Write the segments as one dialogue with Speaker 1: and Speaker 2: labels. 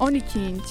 Speaker 1: 12 inç.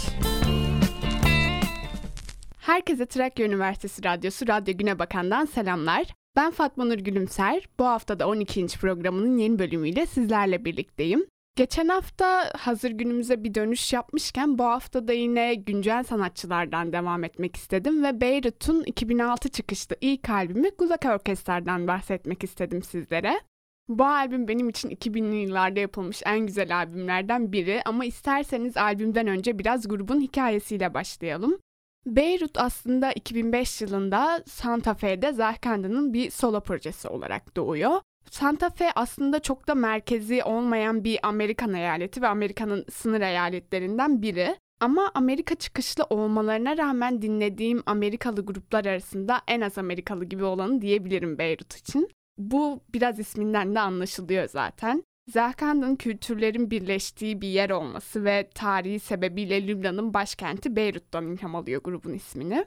Speaker 1: Herkese Trakya Üniversitesi Radyosu Radyo Güne Bakan'dan selamlar. Ben Fatma Nur Gülümser. Bu hafta da 12 inç programının yeni bölümüyle sizlerle birlikteyim. Geçen hafta hazır günümüze bir dönüş yapmışken bu hafta da yine güncel sanatçılardan devam etmek istedim ve Beyrut'un 2006 çıkışlı ilk albümü Gulak Orkestra'dan bahsetmek istedim sizlere. Bu albüm benim için 2000'li yıllarda yapılmış en güzel albümlerden biri ama isterseniz albümden önce biraz grubun hikayesiyle başlayalım. Beyrut aslında 2005 yılında Santa Fe'de Zahkanda'nın bir solo projesi olarak doğuyor. Santa Fe aslında çok da merkezi olmayan bir Amerikan eyaleti ve Amerika'nın sınır eyaletlerinden biri. Ama Amerika çıkışlı olmalarına rağmen dinlediğim Amerikalı gruplar arasında en az Amerikalı gibi olanı diyebilirim Beyrut için. Bu biraz isminden de anlaşılıyor zaten. Zahkand'ın kültürlerin birleştiği bir yer olması ve tarihi sebebiyle Lübnan'ın başkenti Beyrut'tan ilham alıyor grubun ismini.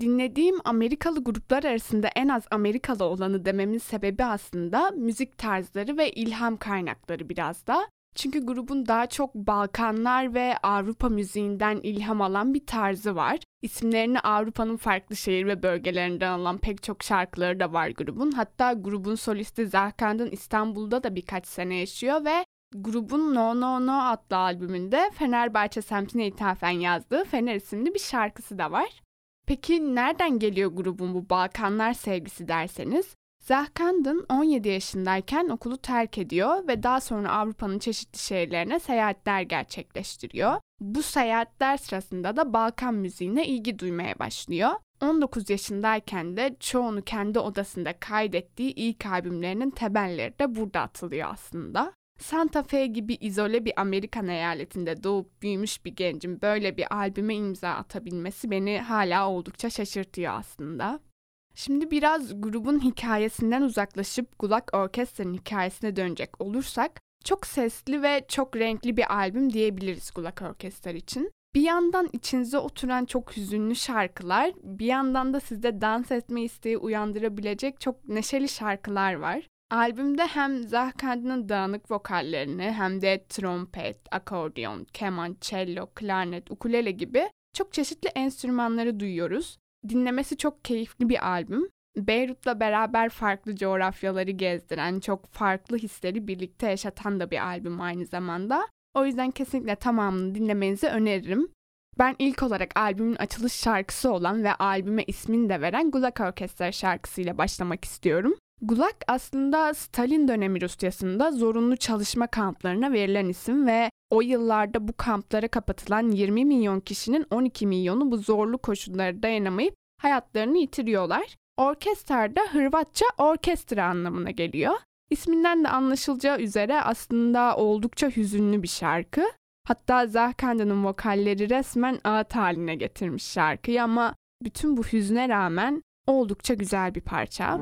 Speaker 1: Dinlediğim Amerikalı gruplar arasında en az Amerikalı olanı dememin sebebi aslında müzik tarzları ve ilham kaynakları biraz da. Çünkü grubun daha çok Balkanlar ve Avrupa müziğinden ilham alan bir tarzı var. İsimlerini Avrupa'nın farklı şehir ve bölgelerinden alan pek çok şarkıları da var grubun. Hatta grubun solisti Zahkand'ın İstanbul'da da birkaç sene yaşıyor ve grubun No No No adlı albümünde Fenerbahçe semtine ithafen yazdığı Fener isimli bir şarkısı da var. Peki nereden geliyor grubun bu Balkanlar sevgisi derseniz? Zahkandın 17 yaşındayken okulu terk ediyor ve daha sonra Avrupa'nın çeşitli şehirlerine seyahatler gerçekleştiriyor. Bu seyahatler sırasında da Balkan müziğine ilgi duymaya başlıyor. 19 yaşındayken de çoğunu kendi odasında kaydettiği ilk albümlerinin temelleri de burada atılıyor aslında. Santa Fe gibi izole bir Amerikan eyaletinde doğup büyümüş bir gencin böyle bir albüme imza atabilmesi beni hala oldukça şaşırtıyor aslında. Şimdi biraz grubun hikayesinden uzaklaşıp Gulak Orkestra'nın hikayesine dönecek olursak çok sesli ve çok renkli bir albüm diyebiliriz Gulak Orkestra için. Bir yandan içinize oturan çok hüzünlü şarkılar, bir yandan da sizde dans etme isteği uyandırabilecek çok neşeli şarkılar var. Albümde hem Zahkand'ın dağınık vokallerini hem de trompet, akordeon, keman, cello, klarnet, ukulele gibi çok çeşitli enstrümanları duyuyoruz. Dinlemesi çok keyifli bir albüm. Beyrut'la beraber farklı coğrafyaları gezdiren, çok farklı hisleri birlikte yaşatan da bir albüm aynı zamanda. O yüzden kesinlikle tamamını dinlemenizi öneririm. Ben ilk olarak albümün açılış şarkısı olan ve albüme ismini de veren Gulak Orkestra şarkısıyla başlamak istiyorum. Gulak aslında Stalin dönemi Rusyası'nda zorunlu çalışma kamplarına verilen isim ve o yıllarda bu kamplara kapatılan 20 milyon kişinin 12 milyonu bu zorlu koşullara dayanamayıp hayatlarını yitiriyorlar. Orkestra da Hırvatça orkestra anlamına geliyor. İsminden de anlaşılacağı üzere aslında oldukça hüzünlü bir şarkı. Hatta Zahkanda'nın vokalleri resmen ağıt haline getirmiş şarkıyı ama bütün bu hüzne rağmen oldukça güzel bir parça.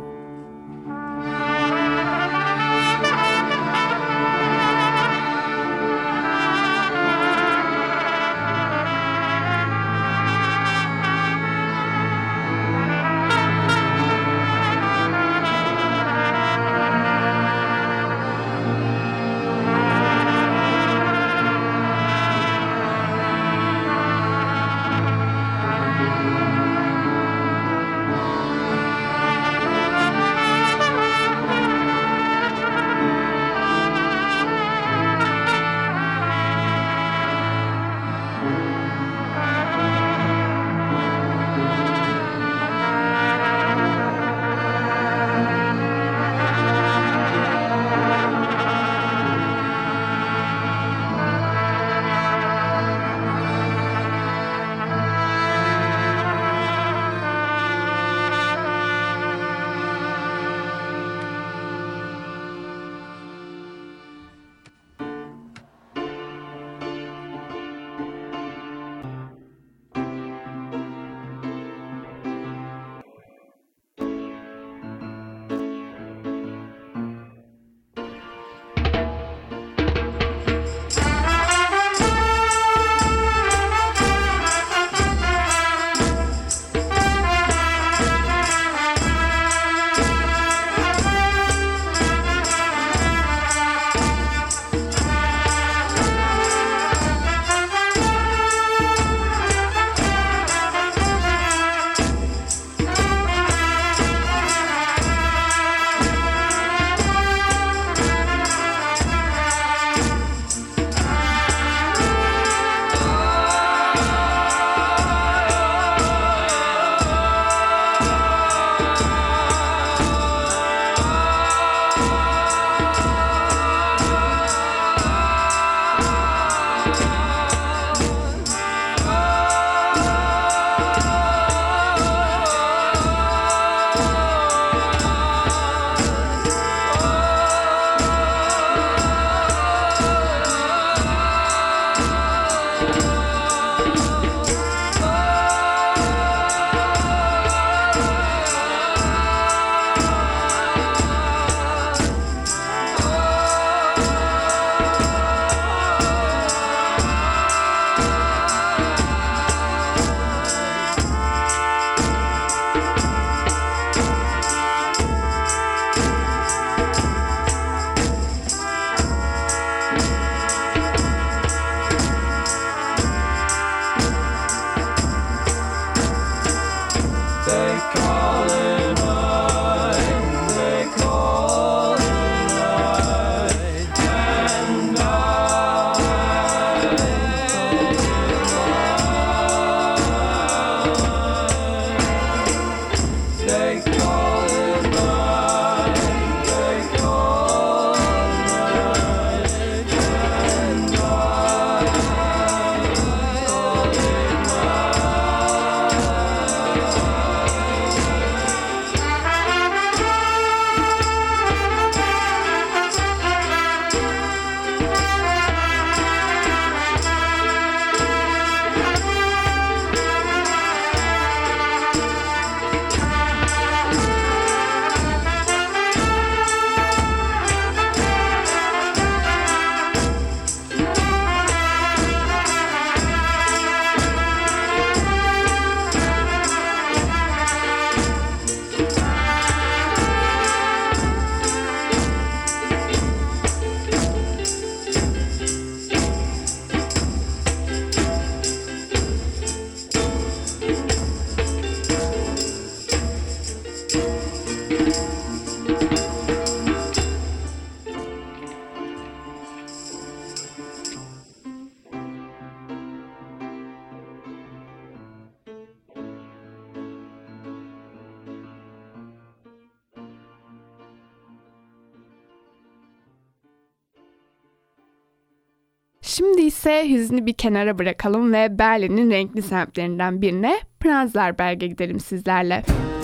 Speaker 2: İse hüznü bir kenara bırakalım ve Berlin'in renkli semtlerinden birine Prenzlberg'e gidelim sizlerle. Radyo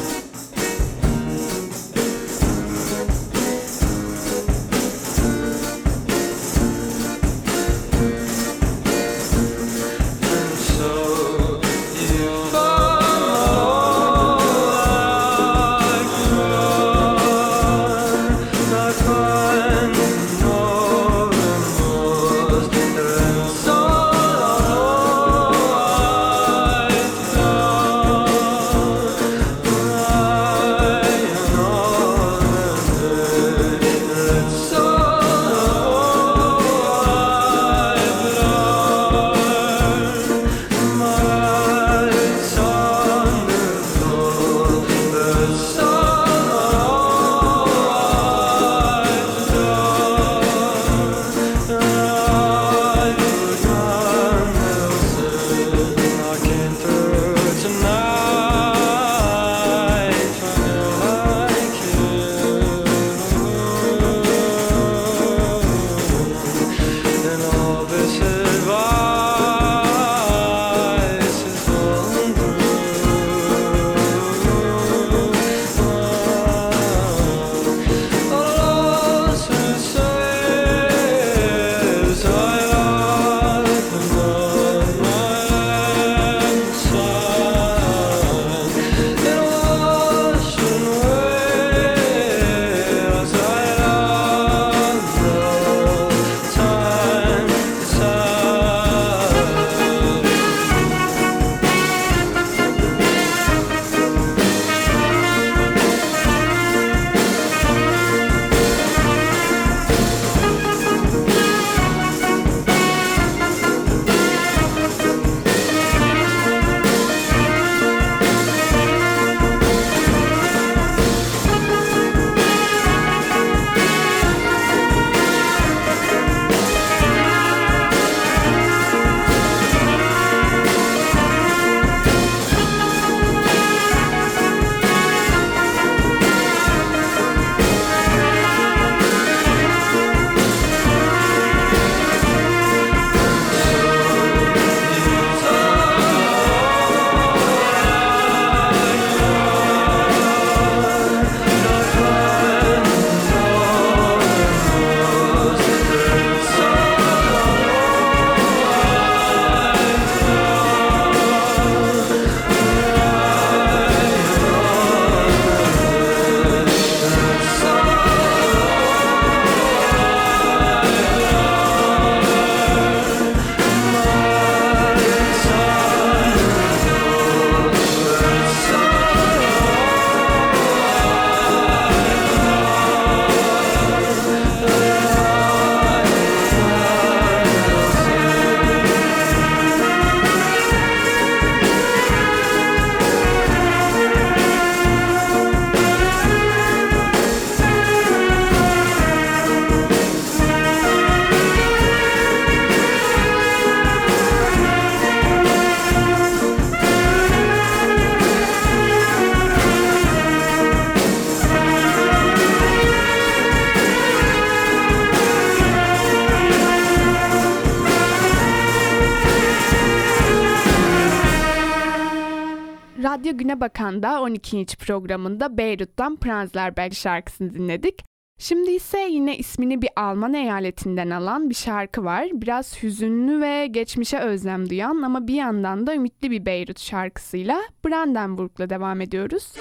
Speaker 2: Güne Bakan'da 12. programında Beyrut'tan Prenzlberg şarkısını dinledik. Şimdi ise yine ismini bir Alman eyaletinden alan bir şarkı var. Biraz hüzünlü ve geçmişe özlem duyan ama bir yandan da ümitli bir Beyrut şarkısıyla Brandenburg'la devam ediyoruz.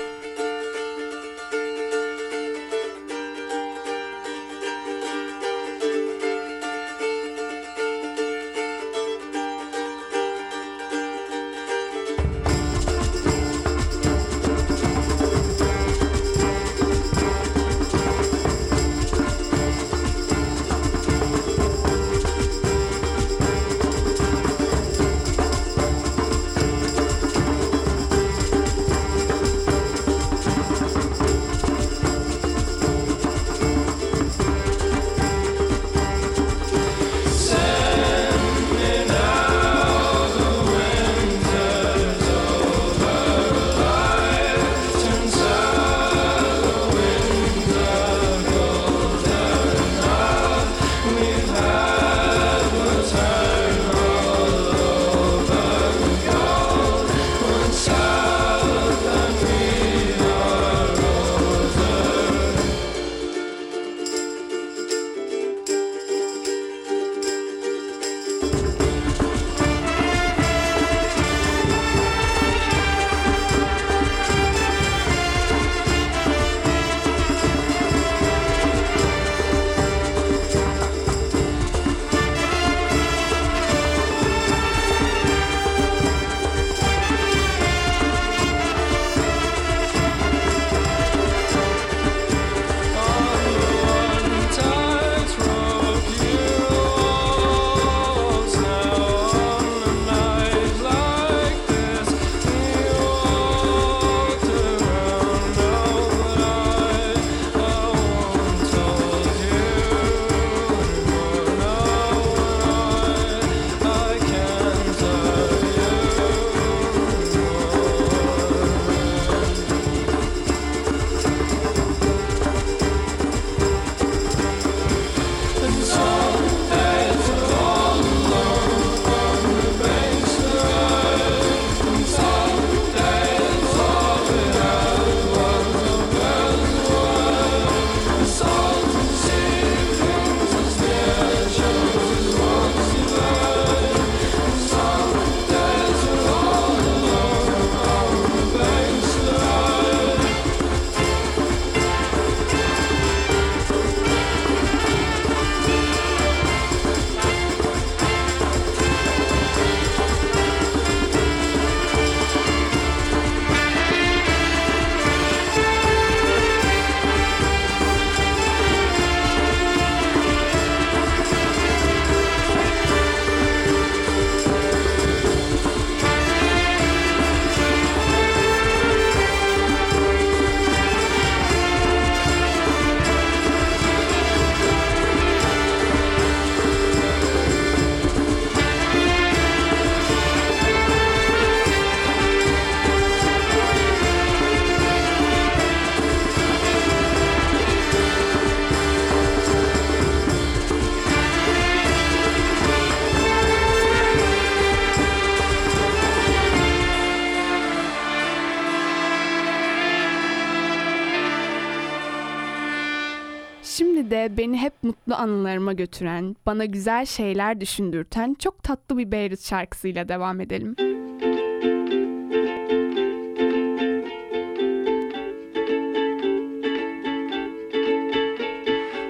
Speaker 1: Ve beni hep mutlu anılarıma götüren, bana güzel şeyler düşündürten çok tatlı bir Beyrut şarkısıyla devam edelim.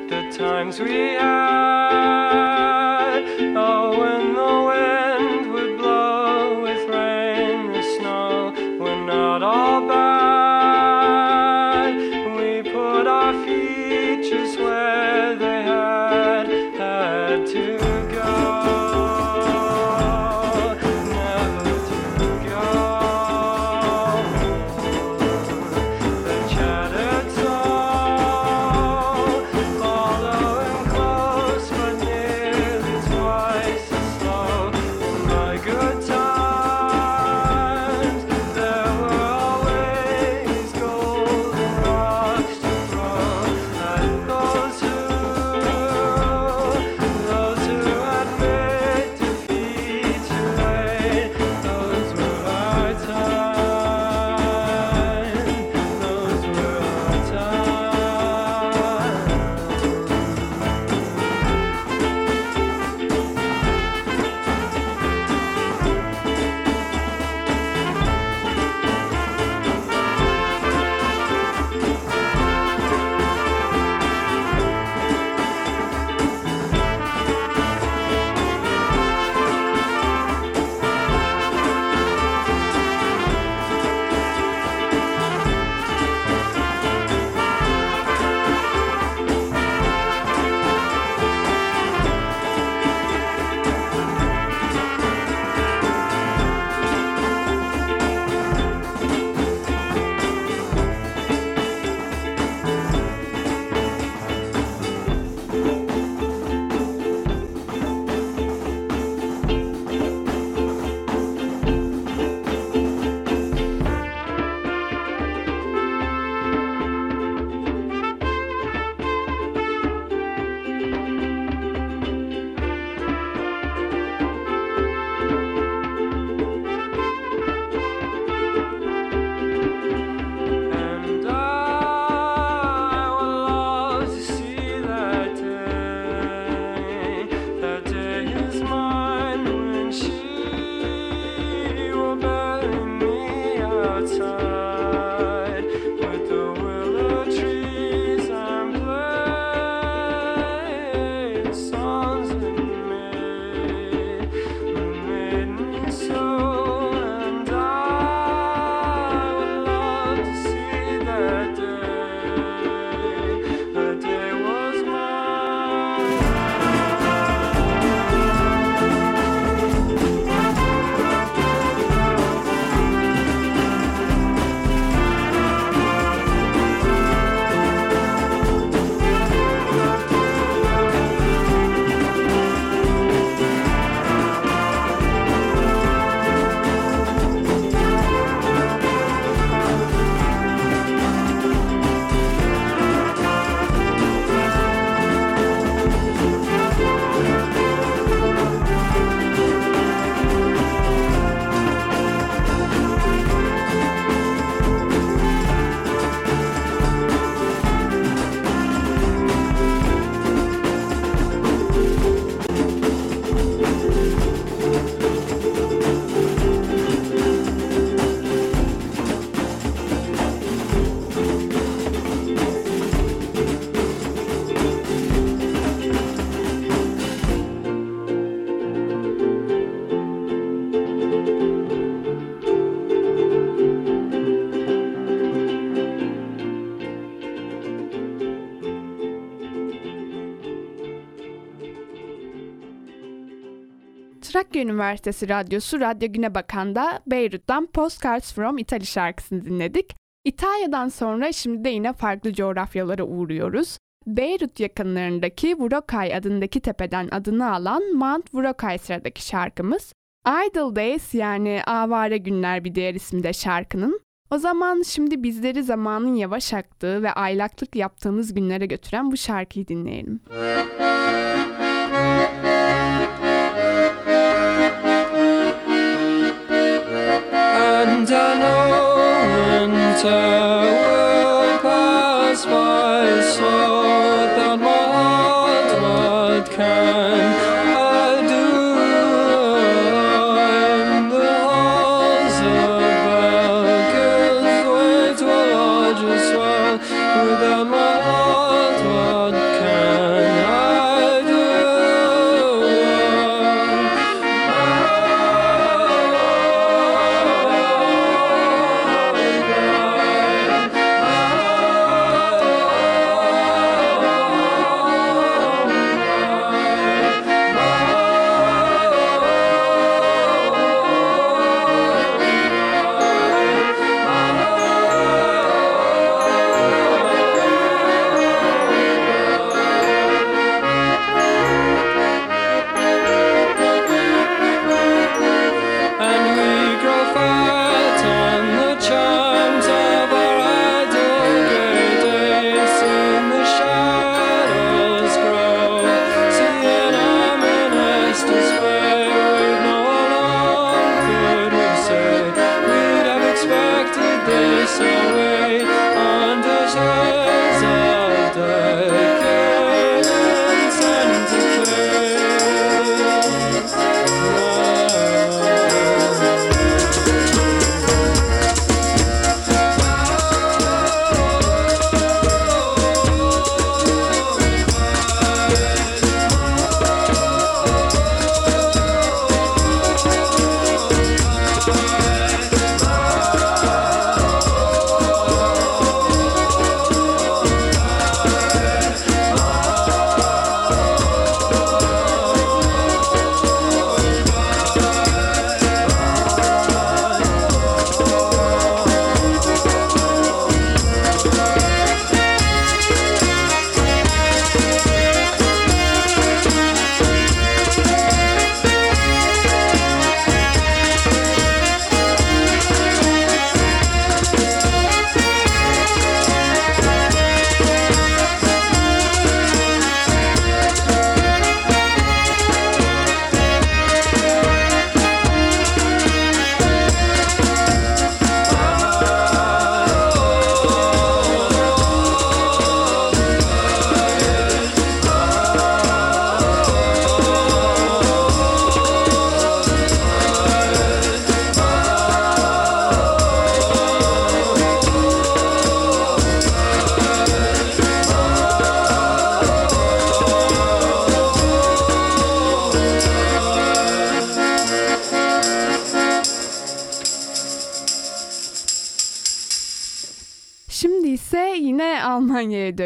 Speaker 2: The times we had,
Speaker 1: Üniversitesi Radyosu Radyo Güne Bakan'da Beyrut'tan Postcards from Italy şarkısını dinledik. İtalya'dan sonra şimdi de yine farklı coğrafyalara uğruyoruz. Beyrut yakınlarındaki Vurokay adındaki tepeden adını alan Mount Vurokay sıradaki şarkımız. Idle Days yani Avare Günler bir diğer ismi de şarkının. O zaman şimdi bizleri zamanın yavaş aktığı ve aylaklık yaptığımız günlere götüren bu şarkıyı dinleyelim.
Speaker 2: And will pass by that my
Speaker 3: heart
Speaker 2: might carry.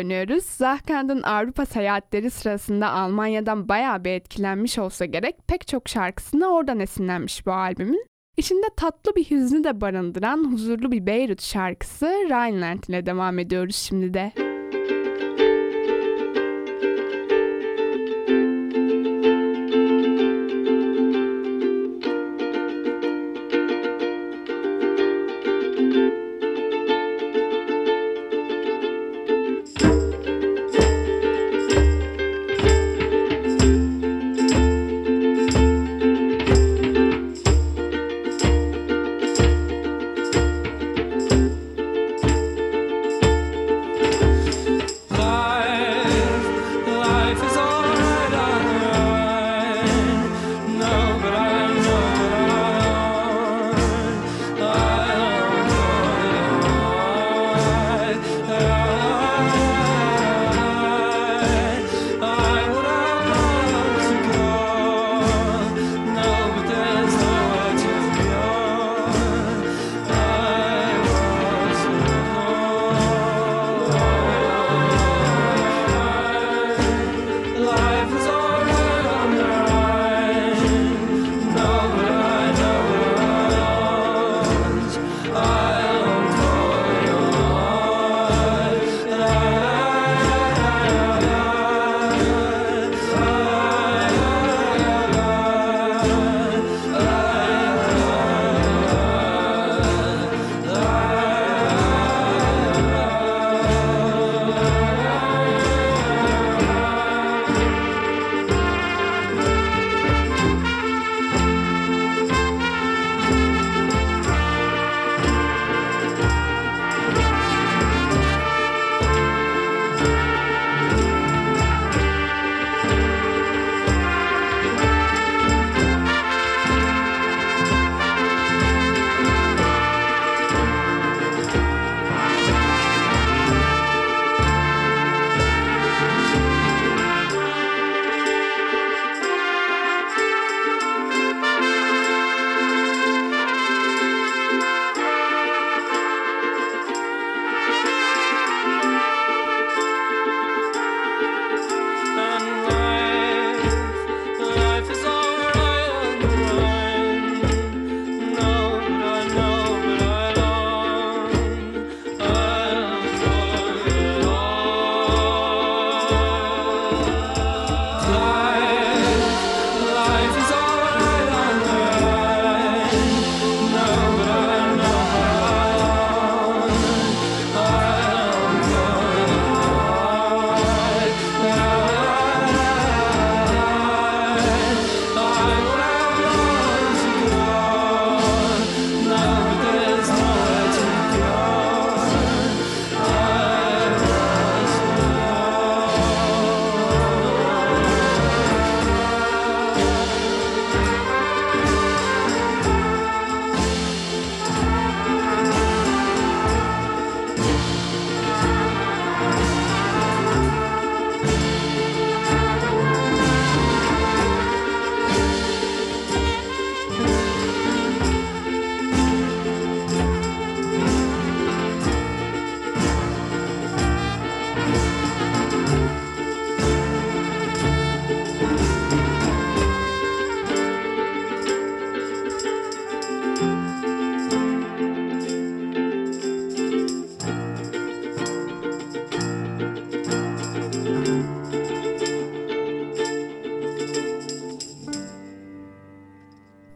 Speaker 2: Dönüyoruz. Zahkand'ın Avrupa seyahatleri sırasında Almanya'dan bayağı bir etkilenmiş olsa gerek pek çok şarkısını oradan esinlenmiş bu albümün. İçinde tatlı bir hüznü de barındıran huzurlu bir Beyrut şarkısı Rhineland ile devam ediyoruz şimdi de.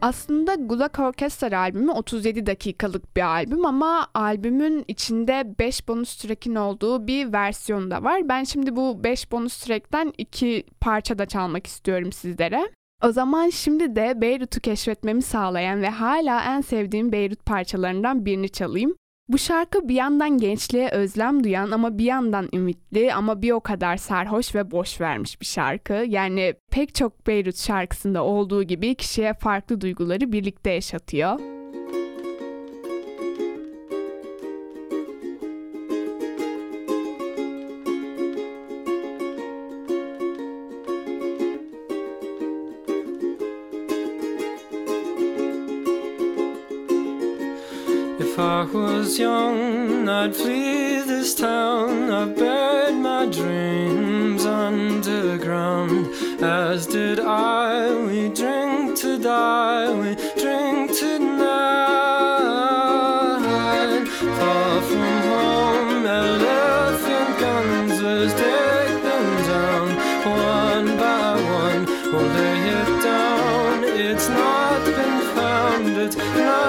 Speaker 1: Aslında Gulak Orkestra albümü 37 dakikalık bir albüm ama albümün içinde 5 bonus track'in olduğu bir versiyonu da var. Ben şimdi bu 5 bonus track'ten 2 parça da çalmak istiyorum sizlere. O zaman şimdi de Beyrut'u keşfetmemi sağlayan ve hala en sevdiğim Beyrut parçalarından birini çalayım. Bu şarkı bir yandan gençliğe özlem duyan ama bir yandan ümitli ama bir o kadar sarhoş ve boş vermiş bir şarkı. Yani pek çok Beyrut şarkısında olduğu gibi kişiye farklı duyguları birlikte yaşatıyor.
Speaker 2: Was young, I'd flee this town. I've buried my dreams underground. As did I, we drink to die, we drink tonight. Far from home, elephant guns, let's take them down one by one. We'll lay it down, it's not been found, it's not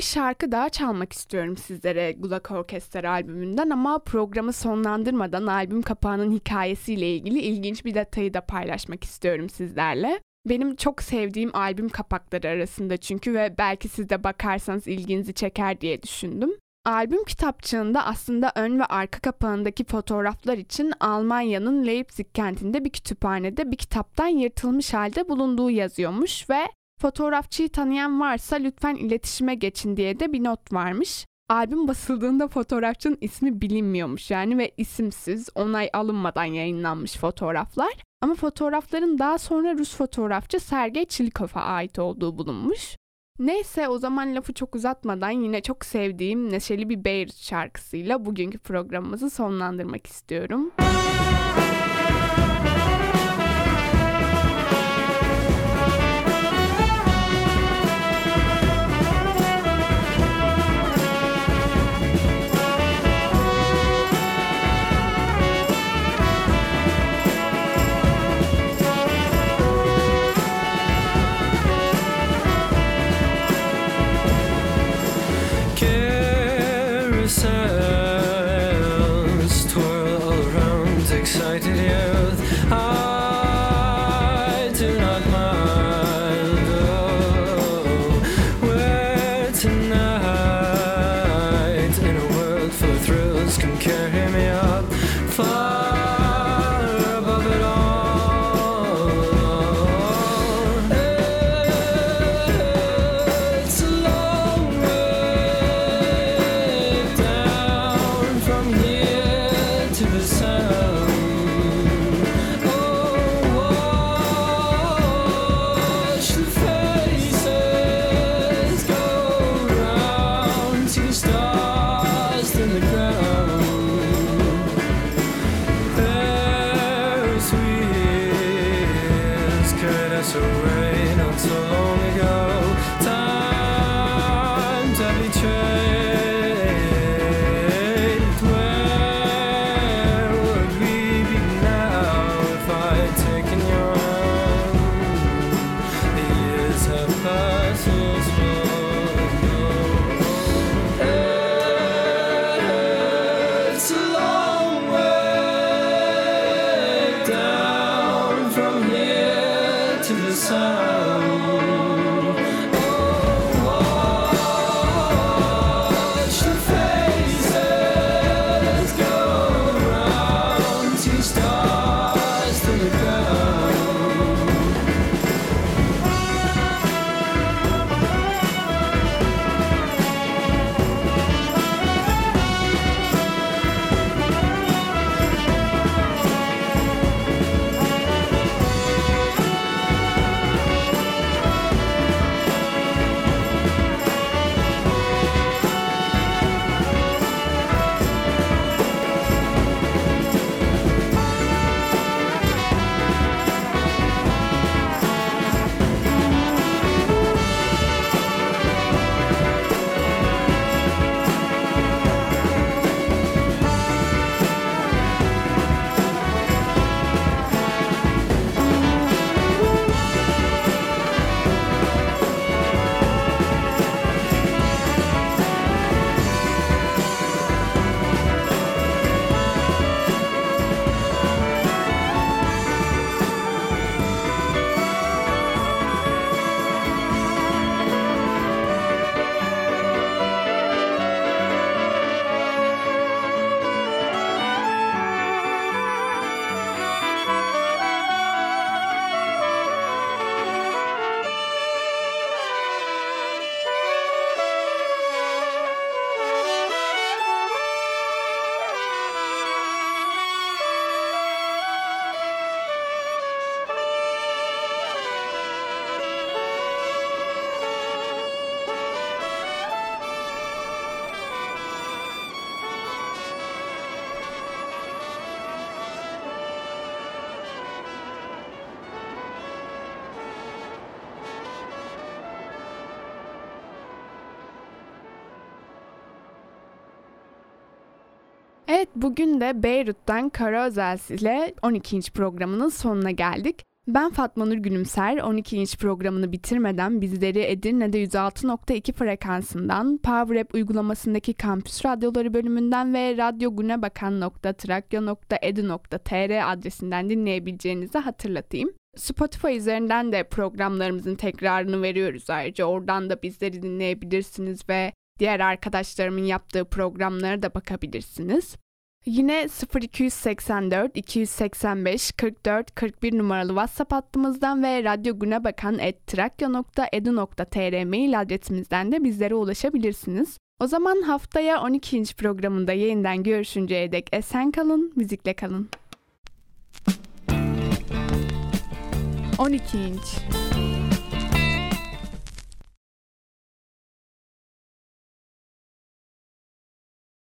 Speaker 2: bir şarkı daha çalmak istiyorum sizlere Gulak Orkestra albümünden ama programı sonlandırmadan albüm kapağının hikayesiyle ilgili ilginç bir detayı da paylaşmak istiyorum sizlerle. Benim çok sevdiğim albüm kapakları arasında çünkü ve belki siz de bakarsanız ilginizi çeker diye düşündüm. Albüm kitapçığında aslında ön ve arka kapağındaki fotoğraflar için Almanya'nın Leipzig kentinde bir kütüphanede bir kitaptan yırtılmış halde bulunduğu yazıyormuş ve fotoğrafçıyı tanıyan varsa lütfen iletişime geçin diye de bir not varmış. Albüm basıldığında fotoğrafçının ismi bilinmiyormuş yani ve isimsiz, onay alınmadan yayınlanmış fotoğraflar. Ama fotoğrafların daha sonra Rus fotoğrafçı Sergey Çilikov'a ait olduğu bulunmuş. Neyse o zaman lafı çok uzatmadan yine çok sevdiğim neşeli bir Beyrut şarkısıyla bugünkü programımızı sonlandırmak istiyorum. Müzik to rain not so long ago. Time Evet bugün de Beyrut'tan Kara Özels ile 12. programının sonuna geldik.
Speaker 1: Ben Fatma Nur Gülümser, 12 inç programını bitirmeden bizleri Edirne'de 106.2 frekansından, Power App uygulamasındaki kampüs radyoları bölümünden ve radyogunebakan.trakya.edu.tr adresinden dinleyebileceğinizi hatırlatayım. Spotify üzerinden de programlarımızın tekrarını veriyoruz ayrıca. Oradan da bizleri dinleyebilirsiniz ve diğer arkadaşlarımın yaptığı programlara da bakabilirsiniz. Yine 0284 285 44 41 numaralı WhatsApp hattımızdan ve radyogunebakan.trakya.edu.tr mail adresimizden de bizlere ulaşabilirsiniz. O zaman haftaya 12. inç programında yeniden görüşünceye dek esen kalın, müzikle kalın. 12 inç